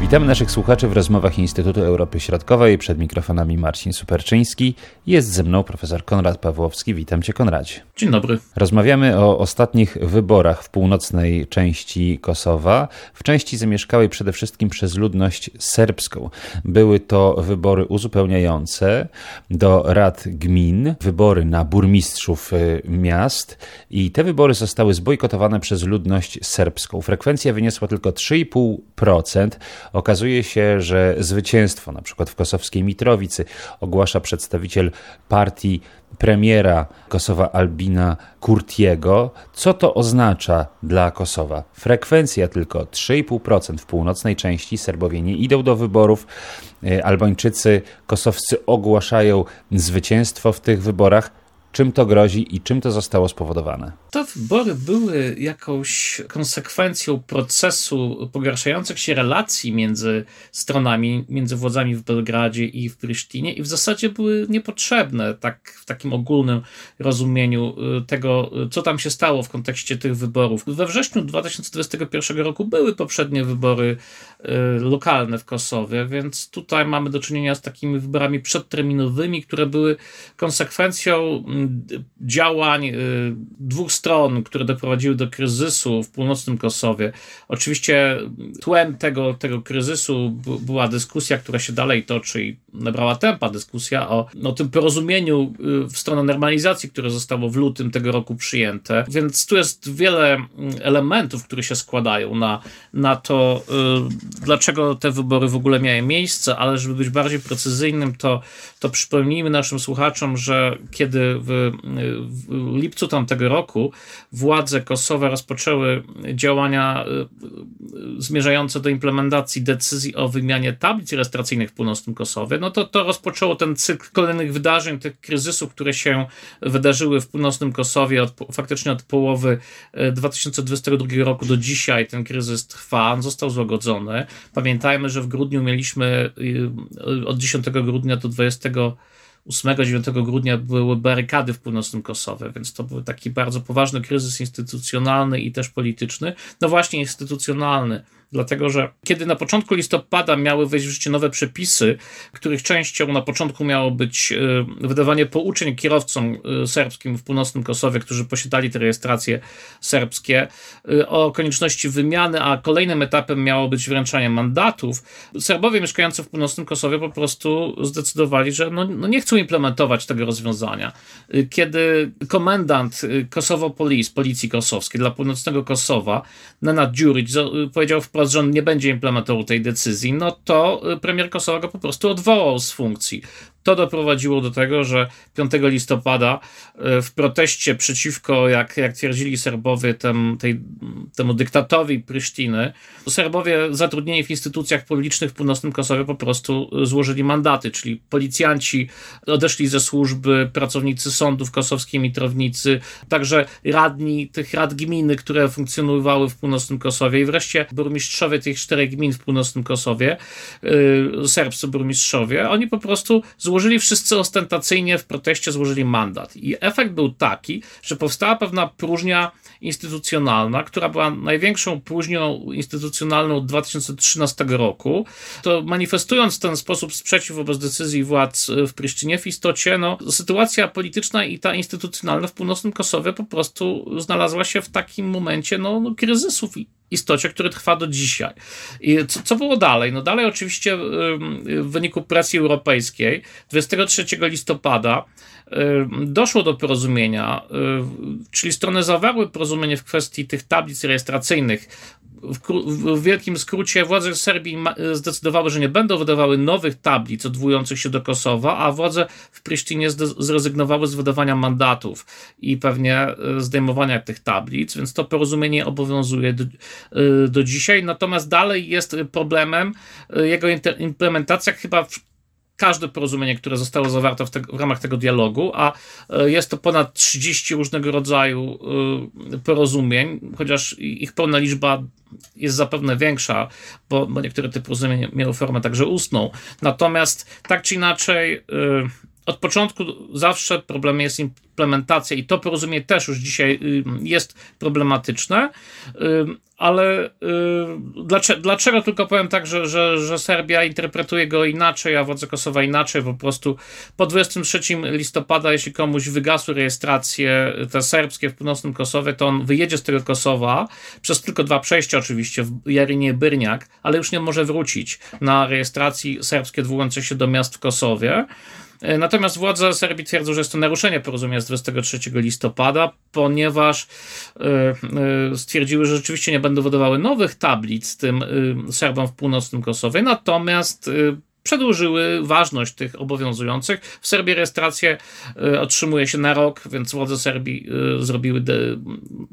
Witamy naszych słuchaczy w rozmowach Instytutu Europy Środkowej. Przed mikrofonami Marcin Superczyński. Jest ze mną profesor Konrad Pawłowski. Witam cię, Konradzie. Dzień dobry. Rozmawiamy o ostatnich wyborach w północnej części Kosowa, w części zamieszkałej przede wszystkim przez ludność serbską. Były to wybory uzupełniające do rad gmin, wybory na burmistrzów y, miast i te wybory zostały zbojkotowane przez ludność serbską. Frekwencja wyniosła tylko 3,5%. Okazuje się, że zwycięstwo, na przykład w kosowskiej Mitrowicy, ogłasza przedstawiciel partii premiera Kosowa Albina Kurtiego. Co to oznacza dla Kosowa? Frekwencja tylko 3,5% w północnej części. Serbowie nie idą do wyborów. E, Albańczycy, kosowscy ogłaszają zwycięstwo w tych wyborach. Czym to grozi i czym to zostało spowodowane? Te wybory były jakąś konsekwencją procesu pogarszających się relacji między stronami, między władzami w Belgradzie i w Prysztinie i w zasadzie były niepotrzebne tak, w takim ogólnym rozumieniu y, tego, co tam się stało w kontekście tych wyborów. We wrześniu 2021 roku były poprzednie wybory y, lokalne w Kosowie, więc tutaj mamy do czynienia z takimi wyborami przedterminowymi, które były konsekwencją mm, działań y, dwóch stron, które doprowadziły do kryzysu w północnym Kosowie. Oczywiście tłem tego, tego kryzysu była dyskusja, która się dalej toczy i nabrała tempa, dyskusja o, o tym porozumieniu y, w stronę normalizacji, które zostało w lutym tego roku przyjęte. Więc tu jest wiele mm, elementów, które się składają na, na to, y, dlaczego te wybory w ogóle miały miejsce, ale żeby być bardziej precyzyjnym, to, to przypomnijmy naszym słuchaczom, że kiedy w w lipcu tamtego roku władze Kosowa rozpoczęły działania y, y, zmierzające do implementacji decyzji o wymianie tablic rejestracyjnych w północnym Kosowie, no to to rozpoczęło ten cykl kolejnych wydarzeń, tych kryzysów, które się wydarzyły w północnym Kosowie od, faktycznie od połowy 2022 y, roku do dzisiaj ten kryzys trwa, on został złagodzony. Pamiętajmy, że w grudniu mieliśmy od 10 grudnia do 20 8-9 grudnia były barykady w północnym Kosowie, więc to był taki bardzo poważny kryzys instytucjonalny i też polityczny. No właśnie instytucjonalny dlatego że kiedy na początku listopada miały wejść w życie nowe przepisy, których częścią na początku miało być e, wydawanie pouczeń kierowcom e, serbskim w północnym Kosowie, którzy posiadali te rejestracje serbskie, e, o konieczności wymiany, a kolejnym etapem miało być wręczanie mandatów, Serbowie mieszkający w północnym Kosowie po prostu zdecydowali, że no, no nie chcą implementować tego rozwiązania. Kiedy komendant Kosovo Police, policji kosowskiej dla północnego Kosowa, Nenad Djuric, powiedział wprost, że on nie będzie implementował tej decyzji, no to y, premier Kosowa go po prostu odwołał z funkcji. To doprowadziło do tego, że 5 listopada e, w proteście przeciwko, jak, jak twierdzili Serbowie, tem, tej, temu dyktatowi Prysztiny, Serbowie zatrudnieni w instytucjach publicznych w północnym Kosowie po prostu złożyli mandaty, czyli policjanci odeszli ze służby, pracownicy sądów kosowskiej Mitrownicy, także radni tych rad gminy, które funkcjonowały w północnym Kosowie i wreszcie burmistrzowie tych czterech gmin w północnym Kosowie, yy, serbscy burmistrzowie, oni po prostu złożyli złożyli wszyscy ostentacyjnie w proteście, złożyli mandat. I efekt był taki, że powstała pewna próżnia instytucjonalna, która była największą próżnią instytucjonalną od 2013 roku. To manifestując w ten sposób sprzeciw wobec decyzji władz w Pryszczynie, w istocie no, sytuacja polityczna i ta instytucjonalna w północnym Kosowie po prostu znalazła się w takim momencie no, no kryzysów istocie, który trwa do dzisiaj. I co, co było dalej? No dalej oczywiście w wyniku presji europejskiej 23 listopada doszło do porozumienia, czyli strony zawarły porozumienie w kwestii tych tablic rejestracyjnych w, wielkim skrócie władze Serbii zdecydowały, że nie będą wydawały nowych tablic odwołujących się do Kosowa, a władze w Prisztinie zrezygnowały z wydawania mandatów i pewnie e, zdejmowania tych tablic, więc to porozumienie obowiązuje do, e, do dzisiaj. Natomiast dalej jest problemem e, jego implementacja chyba w każde porozumienie, które zostało zawarte w, te, w, ramach tego dialogu, a e, jest to ponad 30 różnego rodzaju e, porozumień, chociaż ich pełna liczba jest zapewne większa, bo, bo niektóre te porozumienia miały formę także ustną. Natomiast tak czy inaczej, e, od początku zawsze problemem jest implementacja i to porozumienie też już dzisiaj jest problematyczne, ale dlaczego, dlaczego tylko powiem tak, że, że, że Serbia interpretuje go inaczej, a władze Kosowa inaczej, po prostu po 23 listopada, jeśli komuś wygasły rejestracje te serbskie w północnym Kosowie, to on wyjedzie z tego Kosowa przez tylko dwa przejścia oczywiście w Jarynie Byrniak, ale już nie może wrócić na rejestracji serbskie odwołujące się do miast w Kosowie. E, natomiast władze Serbii twierdzą, że jest to naruszenie porozumienia z 23 listopada, ponieważ e, e, stwierdziły, że rzeczywiście nie będą wydawały nowych tablic tym Serbom w północnym Kosowie, natomiast przedłużyły ważność tych obowiązujących. W Serbii rejestrację e, otrzymuje się na rok, więc władze Serbii e, zrobiły,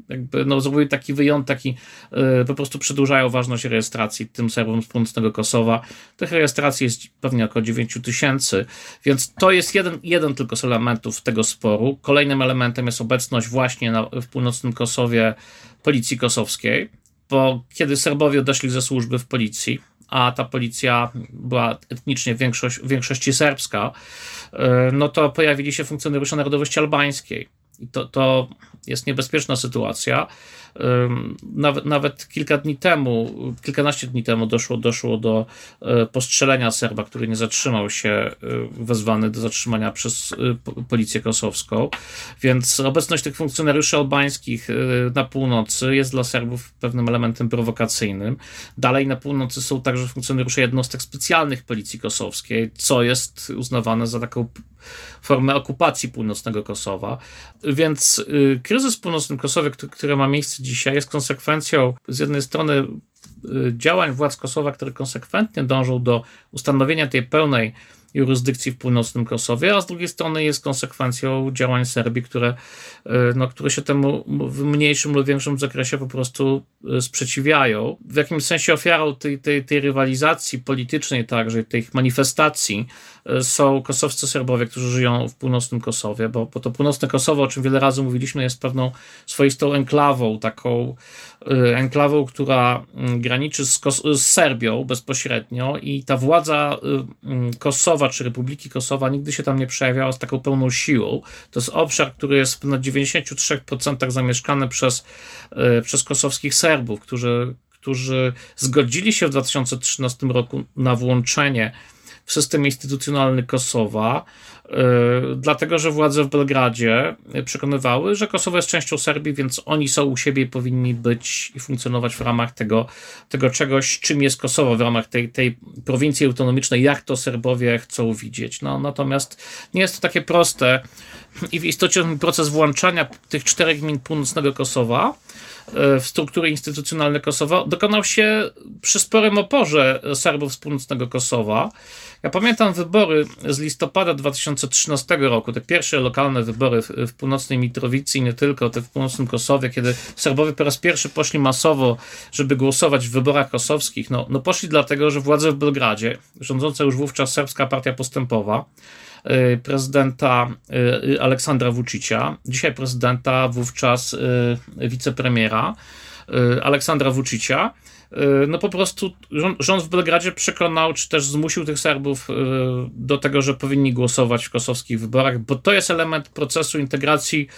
jakby, no, zrobiły taki wyjątek, taki, e, po prostu przedłużają ważność rejestracji tym Serbom z północnego Kosowa. Tych rejestracji jest pewnie około 9 tysięcy, więc to jest jeden, jeden tylko z elementów tego sporu. Kolejnym elementem jest obecność właśnie na, w północnym Kosowie policji kosowskiej, bo kiedy Serbowie odeszli ze służby w policji, a ta policja była etnicznie większość, w większości serbska, e, no to pojawili się funkcjonariusze narodowości albańskiej. To, to jest niebezpieczna sytuacja. Nawet, nawet kilka dni temu, kilkanaście dni temu doszło, doszło do e, postrzelenia Serba, który nie zatrzymał się, e, wezwany do zatrzymania przez e, policję kosowską. Więc obecność tych funkcjonariuszy albańskich na północy jest dla Serbów pewnym elementem prowokacyjnym. Dalej na północy są także funkcjonariusze jednostek specjalnych policji kosowskiej, co jest uznawane za taką formę okupacji północnego Kosowa. Więc y, kryzys w północnym Kosowie, który, ma miejsce dzisiaj, jest konsekwencją z jednej strony y, działań władz Kosowa, które konsekwentnie dążą do ustanowienia tej pełnej jurysdykcji w północnym Kosowie, a z drugiej strony jest konsekwencją działań Serbii, które, e, no, które się temu w mniejszym lub większym zakresie po prostu sprzeciwiają. W jakimś sensie ofiarą tej, tej, tej rywalizacji politycznej także, tych manifestacji są kosowscy Serbowie, którzy żyją w północnym Kosowie, bo, bo to północne Kosowo, o czym wiele razy mówiliśmy, jest pewną swoistą enklawą, taką enklawą, która mm, graniczy z, z Serbią bezpośrednio i ta władza mm, Kosowa Kosowa czy Republiki Kosowa nigdy się tam nie przejawiała z taką pełną siłą. To jest obszar, który jest na 93% zamieszkany przez, e, przez kosowskich Serbów, którzy, którzy zgodzili się w 2013 roku na włączenie w instytucjonalny Kosowa, dlatego że władze w Belgradzie przekonywały, że Kosowo jest częścią Serbii, więc oni są u siebie i powinni być i funkcjonować w ramach tego, tego czegoś, czym jest Kosowo, w ramach tej, tej prowincji autonomicznej, jak to Serbowie chcą widzieć. No, natomiast nie jest to takie proste i w istocie proces włączania tych czterech gmin północnego Kosowa yy, w struktury instytucjonalne Kosowa dokonał się przy sporym oporze Serbów z północnego Kosowa. Ja pamiętam wybory z listopada 2013 roku, te pierwsze lokalne wybory w, w północnej Mitrowicy i nie tylko, te w północnym Kosowie, kiedy Serbowie po raz pierwszy poszli masowo, żeby głosować w wyborach kosowskich. No, no poszli dlatego, że władze w Belgradzie, rządząca już wówczas Serbska Partia Postępowa, y, prezydenta y, Aleksandra Vučića, dzisiaj prezydenta, wówczas y, wicepremiera Aleksandra Y, no po prostu rząd, rząd w Belgradzie przekonał, czy też zmusił tych Serbów y, do tego, że powinni głosować w kosowskich wyborach, bo to jest element procesu integracji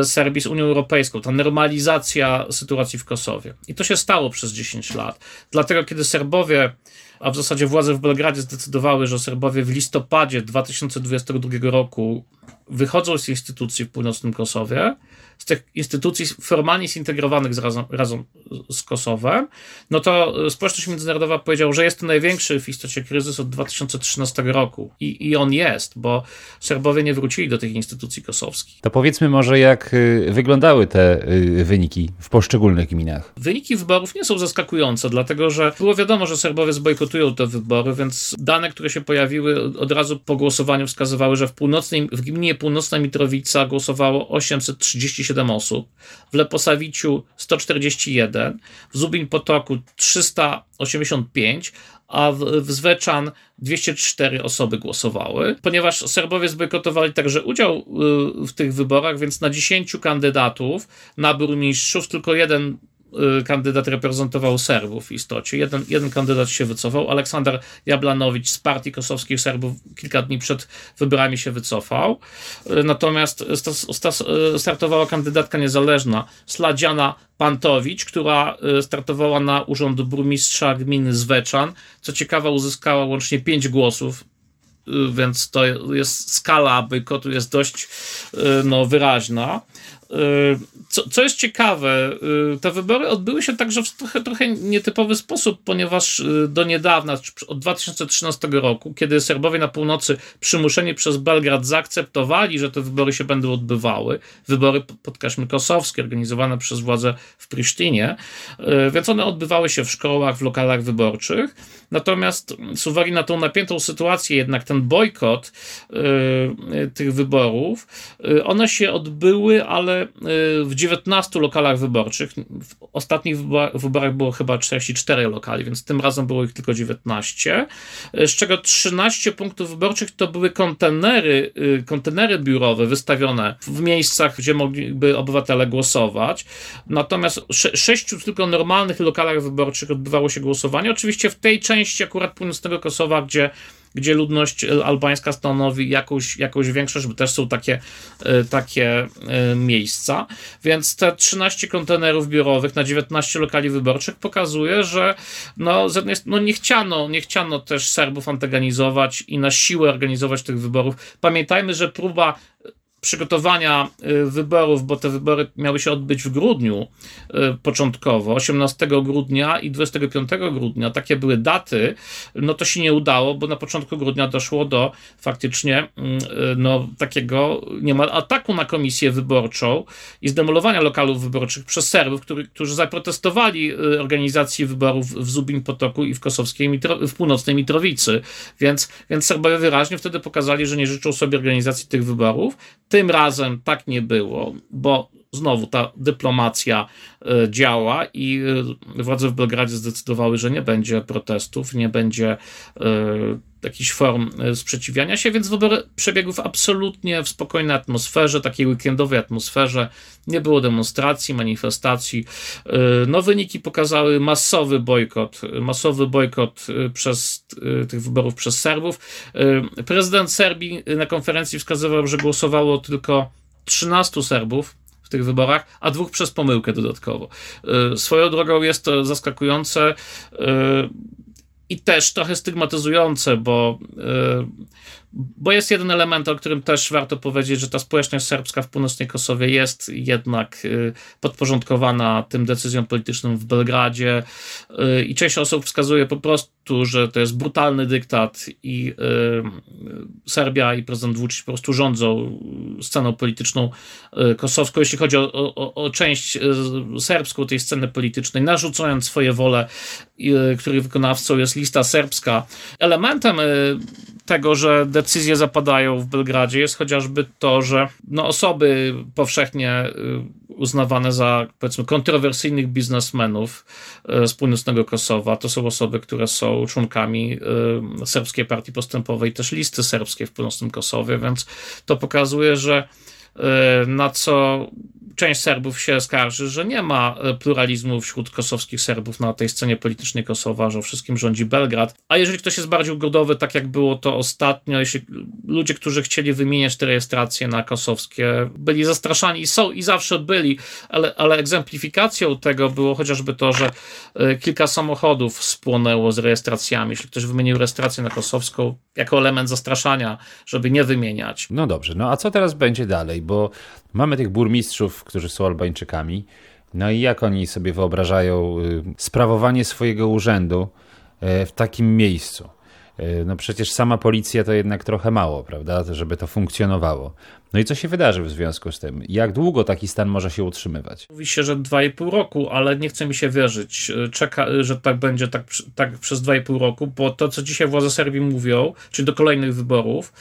y, Serbii z Unią Europejską, ta normalizacja sytuacji w Kosowie. I to się stało przez 10 lat. Dlatego, kiedy Serbowie a w zasadzie władze w Belgradzie zdecydowały, że Serbowie w listopadzie 2022 roku wychodzą z instytucji w północnym Kosowie, z tych instytucji formalnie zintegrowanych z razem, razem z Kosowem, no to społeczność międzynarodowa powiedziała, że jest to największy w istocie kryzys od 2013 roku. I, I on jest, bo Serbowie nie wrócili do tych instytucji kosowskich. To powiedzmy może, jak y, wyglądały te y, wyniki w poszczególnych gminach. Wyniki wyborów nie są zaskakujące, dlatego że było wiadomo, że Serbowie zbojkotują te wybory, więc dane, które się pojawiły od razu po głosowaniu wskazywały, że w północnej, w gminie Północna Mitrowica głosowało 837 137 osób, w Leposawiciu 141, w Zubin Potoku 385, a w, w Zweczan 204 osoby głosowały, ponieważ Serbowie zbojkotowali także udział y, w tych wyborach, więc na 10 kandydatów na burmistrzów tylko jeden kandydat reprezentował Serbów w istocie. Jeden, jeden kandydat się wycofał. Aleksander Jablanowicz z partii kosowskich Serbów kilka dni przed wyborami się wycofał. Natomiast startowała kandydatka niezależna, Sladziana Pantowicz, która startowała na urząd burmistrza gminy Zweczan. Co ciekawe, uzyskała łącznie pięć głosów więc to jest skala bojkotu jest dość no, wyraźna. Co, co jest ciekawe, y, te wybory odbyły się także w trochę, trochę nietypowy sposób, ponieważ y, do niedawna, od 2013 roku, kiedy Serbowie na północy przymuszeni przez Belgrad zaakceptowali, że te wybory się będą odbywały, wybory, podkreślmy, kosowskie, organizowane przez władze w Prisztinie, y, więc one odbywały się w szkołach, w lokalach wyborczych. Natomiast z uwagi na tą napiętą sytuację, jednak ten bojkot tych wyborów, one się odbyły, ale w 19 lokalach wyborczych. W ostatnich wyborach było chyba 44 lokali, więc tym razem było ich tylko 19, z czego 13 punktów wyborczych to były kontenery, y, kontenery biurowe wystawione w miejscach, gdzie mogliby obywatele głosować. Natomiast sześciu tylko normalnych lokalach wyborczych odbywało się głosowanie. Oczywiście w tej części akurat północnego Kosowa, gdzie gdzie ludność e, albańska stanowi jakąś, jakąś większość, bo też są takie, e, takie e, miejsca. Więc te 13 kontenerów biurowych na 19 lokali wyborczych pokazuje, że no, no nie, chciano, nie chciano też Serbów antagonizować i na siłę organizować tych wyborów. Pamiętajmy, że próba przygotowania y, wyborów, bo te wybory miały się odbyć w grudniu y, początkowo, 18 grudnia i 25 grudnia, takie były daty, no to się nie udało, bo na początku grudnia doszło do faktycznie mm, y, no, takiego niemal ataku na komisję wyborczą i zdemolowania lokalów wyborczych przez Serbów, który, którzy zaprotestowali organizacji wyborów w Zubin Potoku i w kosowskiej, w północnej Mitrowicy, więc, więc Serbowie wyraźnie wtedy pokazali, że nie życzą sobie organizacji tych wyborów, tym razem tak nie było, bo znowu ta dyplomacja e, działa i e, władze w Belgradzie zdecydowały, że nie będzie protestów, nie będzie e, jakichś form sprzeciwiania się, więc wybory przebiegły w absolutnie w spokojnej atmosferze, takiej weekendowej atmosferze. Nie było demonstracji, manifestacji. No, wyniki pokazały masowy bojkot, masowy bojkot przez tych wyborów przez Serbów. Prezydent Serbii na konferencji wskazywał, że głosowało tylko 13 Serbów, tych wyborach, a dwóch przez pomyłkę dodatkowo. Y, swoją drogą jest to zaskakujące y, i też trochę stygmatyzujące, bo y, bo jest jeden element, o którym też warto powiedzieć, że ta społeczność serbska w północnej Kosowie jest jednak y, podporządkowana tym decyzjom politycznym w Belgradzie y, i część osób wskazuje po prostu, że to jest brutalny dyktat i y, Serbia i prezydent Vucic po prostu rządzą sceną polityczną kosowską, jeśli chodzi o, o, o część serbską tej sceny politycznej, narzucając swoje wole, których wykonawcą jest lista serbska. Elementem tego, że decyzje zapadają w Belgradzie jest chociażby to, że no, osoby powszechnie y, uznawane za powiedzmy kontrowersyjnych biznesmenów y, z północnego Kosowa. To są osoby, które są członkami y, Serbskiej Partii Postępowej, też listy serbskiej w północnym Kosowie, więc to pokazuje, że na co część Serbów się skarży, że nie ma e, pluralizmu wśród kosowskich Serbów na tej scenie politycznej Kosowa, że wszystkim rządzi Belgrad. A jeżeli ktoś jest bardziej ugodowy, tak jak było to ostatnio, jeśli ludzie, którzy chcieli wymieniać te rejestracje na kosowskie, byli zastraszani i są i zawsze byli, ale, ale egzemplifikacją tego było chociażby to, że e, kilka samochodów spłonęło z rejestracjami. Jeśli ktoś wymienił rejestrację na kosowską jako element zastraszania, żeby nie wymieniać. No dobrze, no a co teraz będzie dalej? Bo Mamy tych burmistrzów, którzy są Albańczykami. No i jak oni sobie wyobrażają y, sprawowanie swojego urzędu y, w takim miejscu? Y, no przecież sama policja to jednak trochę mało, prawda, żeby to funkcjonowało. No i co się wydarzy w związku z tym? Jak długo taki stan może się utrzymywać? Mówi się, że 2,5 roku, ale nie chce mi się wierzyć, Czeka, że tak będzie tak, tak przez 2,5 roku, bo to, co dzisiaj władze Serbii mówią, czyli do kolejnych wyborów,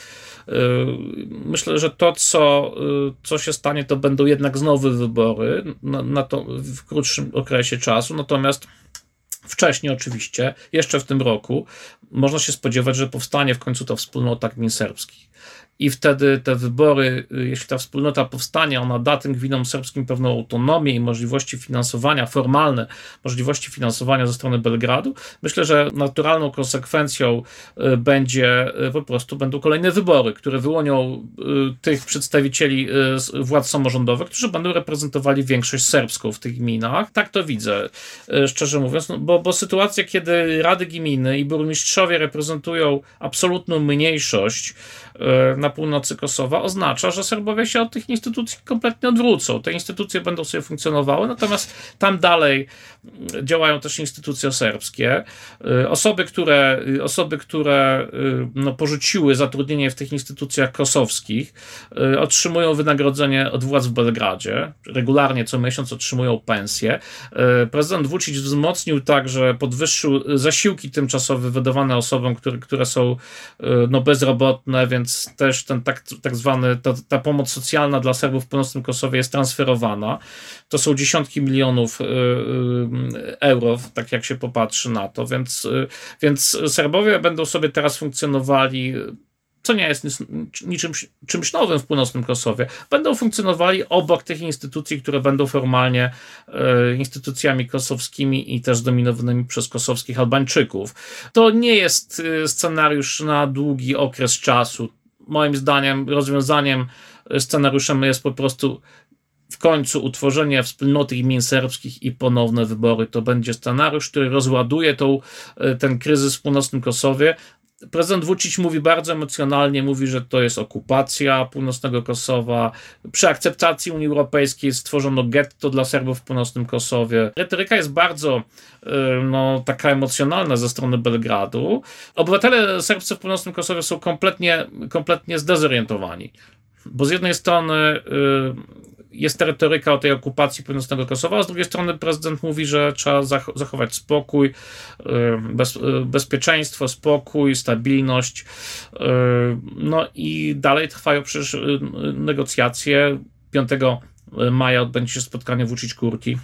myślę, że to, co, y, co się stanie, to będą jednak znowu wybory na, na to, w krótszym okresie czasu, natomiast Wcześniej oczywiście, jeszcze w tym roku, można się spodziewać, że powstanie w końcu to wspólnota gmin serbskich. I wtedy te wybory, y, jeśli ta wspólnota powstanie, ona da tym gminom serbskim pewną autonomię i możliwości finansowania, formalne możliwości finansowania ze strony Belgradu, myślę, że naturalną konsekwencją y, będzie y, po prostu będą kolejne wybory, które wyłonią tych przedstawicieli władz samorządowych, którzy będą reprezentowali większość serbską w tych gminach. Tak to widzę, szczerze mówiąc, no, bo, bo sytuacja, kiedy rady gminy i burmistrzowie reprezentują absolutną mniejszość na północy Kosowa oznacza, że Serbowie się od tych instytucji kompletnie odwrócą. Te instytucje będą sobie funkcjonowały, natomiast tam dalej mm, działają też instytucje serbskie. Y, osoby, które, y, osoby, które no, porzuciły zatrudnienie w tych instytucjach kosowskich, otrzymują wynagrodzenie od władz w Belgradzie. Regularnie co miesiąc otrzymują pensję. Prezydent Vucic wzmocnił także, podwyższył zasiłki tymczasowe wydawane osobom, które, które są no, bezrobotne, więc też ten tak, tak zwany, ta, ta pomoc socjalna dla Serbów w północnym Kosowie jest transferowana. To są dziesiątki milionów y, y, euro, tak jak się popatrzy na to, więc, y, więc Serbowie będą sobie teraz funkcjonowali co nie jest niczym czymś nowym w północnym Kosowie, będą funkcjonowali obok tych instytucji, które będą formalnie e, instytucjami kosowskimi i też dominowanymi przez kosowskich Albańczyków. To nie jest scenariusz na długi okres czasu moim zdaniem rozwiązaniem scenariuszem jest po prostu w końcu utworzenie wspólnoty gmin serbskich i ponowne wybory. To będzie scenariusz, który rozładuje tą, e, ten kryzys w północnym Kosowie, Prezydent Vucic mówi bardzo emocjonalnie, mówi, że to jest okupacja północnego Kosowa. Przy akceptacji Unii Europejskiej stworzono getto dla Serbów w północnym Kosowie. Retoryka jest bardzo y, no, taka emocjonalna ze strony Belgradu. Obywatele serbscy w północnym Kosowie są kompletnie, kompletnie zdezorientowani. Bo z jednej strony y, jest retoryka o tej okupacji północnego Kosowa, a z drugiej strony prezydent mówi, że trzeba zachować spokój, y, bez, y, bezpieczeństwo, spokój, stabilność. Y, no i dalej trwają przecież negocjacje. 5 maja odbędzie się spotkanie w Kurki.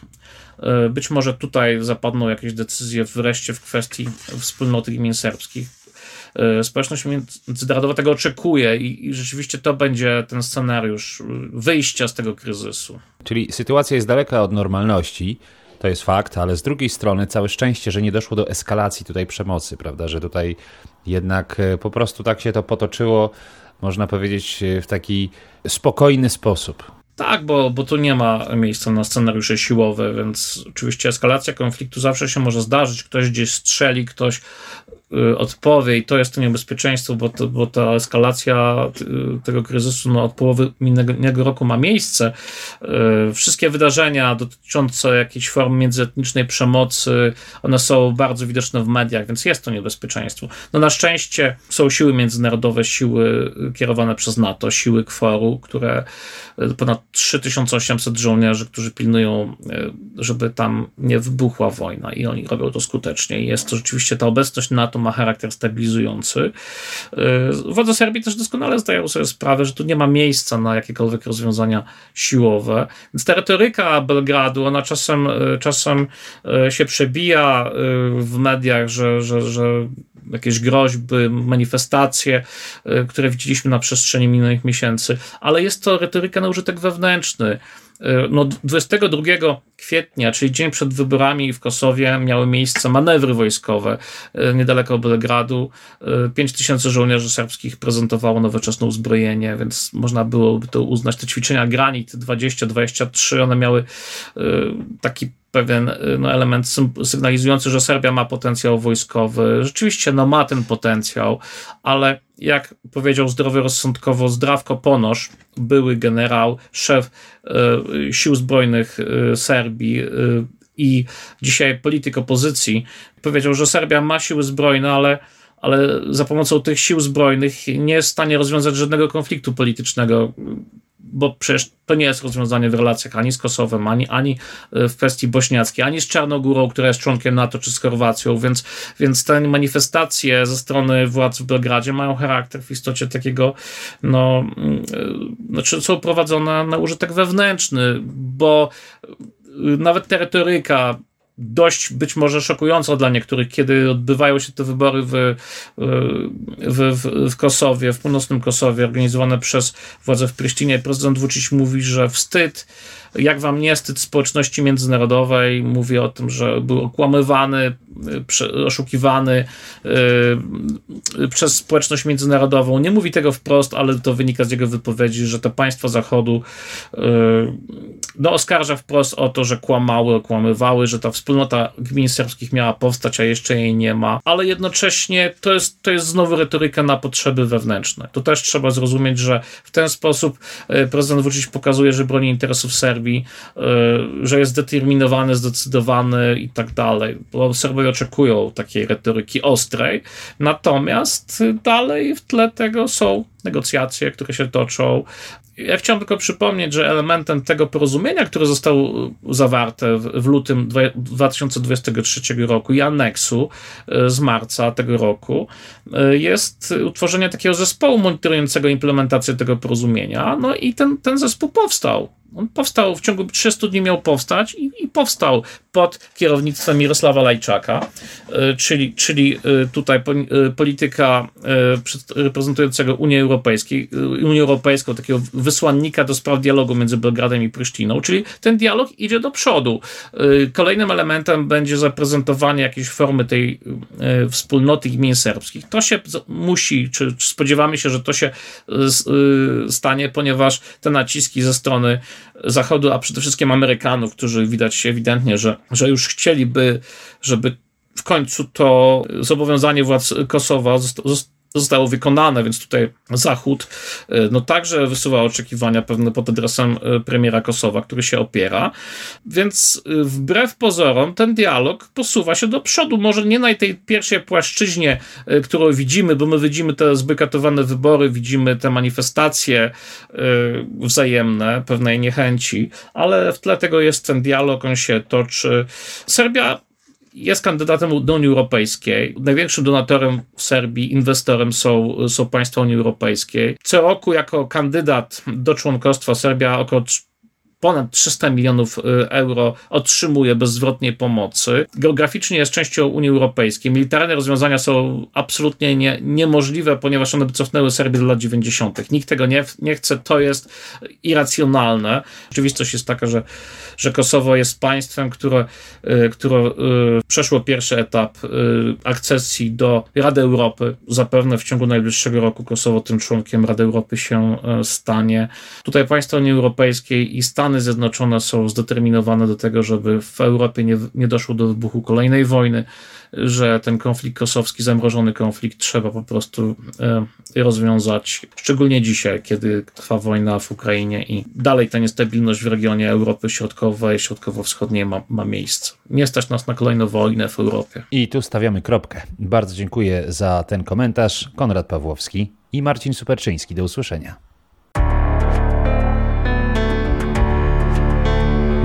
Być może tutaj zapadną jakieś decyzje wreszcie w kwestii wspólnoty gmin serbskich. E, społeczność międzynarodowa tego oczekuje i, i rzeczywiście to będzie ten scenariusz wyjścia z tego kryzysu. Czyli sytuacja jest daleka od normalności. To jest fakt, ale z drugiej strony całe szczęście, że nie doszło do eskalacji tutaj przemocy, prawda? Że tutaj jednak e, po prostu tak się to potoczyło, można powiedzieć, e, w taki spokojny sposób. Tak, bo, bo tu nie ma miejsca na scenariusze siłowe, więc oczywiście eskalacja konfliktu zawsze się może zdarzyć. Ktoś gdzieś strzeli, ktoś Y, odpowie i to jest to niebezpieczeństwo, bo, to, bo ta eskalacja y, tego kryzysu no, od połowy minionego roku ma miejsce. Y, wszystkie wydarzenia dotyczące jakiejś form międzyetnicznej przemocy, one są bardzo widoczne w mediach, więc jest to niebezpieczeństwo. No na szczęście są siły międzynarodowe, siły kierowane przez NATO, siły kworu, które ponad 3800 żołnierzy, którzy pilnują, żeby tam nie wybuchła wojna i oni robią to skutecznie. I jest to rzeczywiście ta obecność NATO ma charakter stabilizujący. Y, władze Serbii też doskonale zdają sobie sprawę, że tu nie ma miejsca na jakiekolwiek rozwiązania siłowe. Więc ta retoryka Belgradu, ona czasem, y, czasem y, się przebija w mediach, że, że, że jakieś groźby, manifestacje, które widzieliśmy na przestrzeni minionych miesięcy, ale jest to retoryka na użytek wewnętrzny. E, no, 22 kwietnia, czyli dzień przed wyborami w Kosowie, miały miejsce manewry wojskowe e, niedaleko Belgradu. 5 e, tysięcy żołnierzy serbskich prezentowało nowoczesne uzbrojenie, więc można byłoby to uznać. Te ćwiczenia Granit 20-23, one miały taki pewien no, element sygnalizujący, że Serbia ma potencjał wojskowy. Rzeczywiście no, ma ten potencjał, ale jak powiedział zdroworozsądkowo Zdrawko Ponosz, były generał, szef e, sił zbrojnych e, Serbii i dzisiaj polityk opozycji, powiedział, że Serbia ma siły zbrojne, ale ale za pomocą tych sił zbrojnych nie jest w stanie rozwiązać żadnego konfliktu politycznego bo przecież to nie jest rozwiązanie w relacjach ani z Kosowem, ani, ani e, w kwestii bośniackiej, ani z Czarnogórą, która jest członkiem NATO, czy z Chorwacją, więc, więc te manifestacje ze strony władz w Belgradzie mają charakter w istocie takiego, no, mm, e, znaczy są prowadzone na użytek wewnętrzny, bo e, nawet ta retoryka dość być może szokująca dla niektórych, kiedy odbywają się te wybory w, w, w, w Kosowie, w północnym Kosowie, organizowane przez władze w Prysztinie. Prezydent Vucic mówi, że wstyd jak wam nie wstyd społeczności międzynarodowej, mówi o tym, że był okłamywany, oszukiwany yy, przez społeczność międzynarodową. Nie mówi tego wprost, ale to wynika z jego wypowiedzi, że te państwa Zachodu yy, no, oskarża wprost o to, że kłamały, okłamywały, że ta wspólnota gmin serbskich miała powstać, a jeszcze jej nie ma, ale jednocześnie to jest, to jest znowu retoryka na potrzeby wewnętrzne. To też trzeba zrozumieć, że w ten sposób yy, prezydent Vucic pokazuje, że broni interesów Serbii, Serbii, e, że jest zdeterminowany, zdecydowany i tak dalej, bo Serbowie oczekują takiej retoryki ostrej, natomiast dalej w tle tego są negocjacje, które się toczą. Ja chciałem tylko przypomnieć, że elementem tego porozumienia, które zostało zawarte w, lutym 2023 roku i aneksu e, z marca tego roku, e, jest utworzenie takiego zespołu monitorującego implementację tego porozumienia. No i ten, ten zespół powstał. On powstał w ciągu 300 dni, miał powstać i, i powstał pod kierownictwem Mirosława Lajczaka, e, czyli, czyli e, tutaj e, polityka reprezentującego Unię Europejską, Unię Europejską, takiego wysłannika do spraw dialogu między Belgradem i Prysztiną, czyli ten dialog idzie do przodu. Kolejnym elementem będzie zaprezentowanie jakiejś formy tej wspólnoty gmin serbskich. To się musi, czy spodziewamy się, że to się stanie, ponieważ te naciski ze strony Zachodu, a przede wszystkim Amerykanów, którzy widać ewidentnie, że, że już chcieliby, żeby w końcu to zobowiązanie władz Kosowa zostało wykonane, więc tutaj Zachód e, no także wysuwa oczekiwania pewne pod adresem e, premiera Kosowa, który się opiera, więc e, wbrew pozorom ten dialog posuwa się do przodu, może nie na tej pierwszej płaszczyźnie, którą widzimy, bo my widzimy te zbykatowane wybory, widzimy te manifestacje wzajemne, pewnej niechęci, ale w tle tego jest ten dialog, on się toczy. Serbia jest kandydatem do Unii Europejskiej. Największym donatorem w Serbii, inwestorem są, są państwa Unii Europejskiej. Co roku jako kandydat do członkostwa Serbia około ponad 300 milionów y, euro otrzymuje bezzwrotnej pomocy. Geograficznie jest częścią Unii Europejskiej. Militarne rozwiązania są absolutnie nie, niemożliwe, ponieważ one by cofnęły Serbię do lat 90. Nikt tego nie, nie chce, to jest irracjonalne. Rzeczywistość jest taka, że, że Kosowo jest państwem, które, y, które y, przeszło pierwszy etap akcesji do Rady Europy. Zapewne w ciągu najbliższego roku Kosowo tym członkiem Rady Europy się stanie. Tutaj państwa Unii Europejskiej i Stany Stany Zjednoczone są zdeterminowane do tego, żeby w Europie nie, nie doszło do wybuchu kolejnej wojny, że ten konflikt kosowski, zamrożony konflikt trzeba po prostu e, rozwiązać, szczególnie dzisiaj, kiedy trwa wojna w Ukrainie i dalej ta niestabilność w regionie Europy Środkowej, Środkowo-Wschodniej ma, ma miejsce. Nie stać nas na kolejną wojnę w Europie. I tu stawiamy kropkę. Bardzo dziękuję za ten komentarz. Konrad Pawłowski i Marcin Superczyński. Do usłyszenia.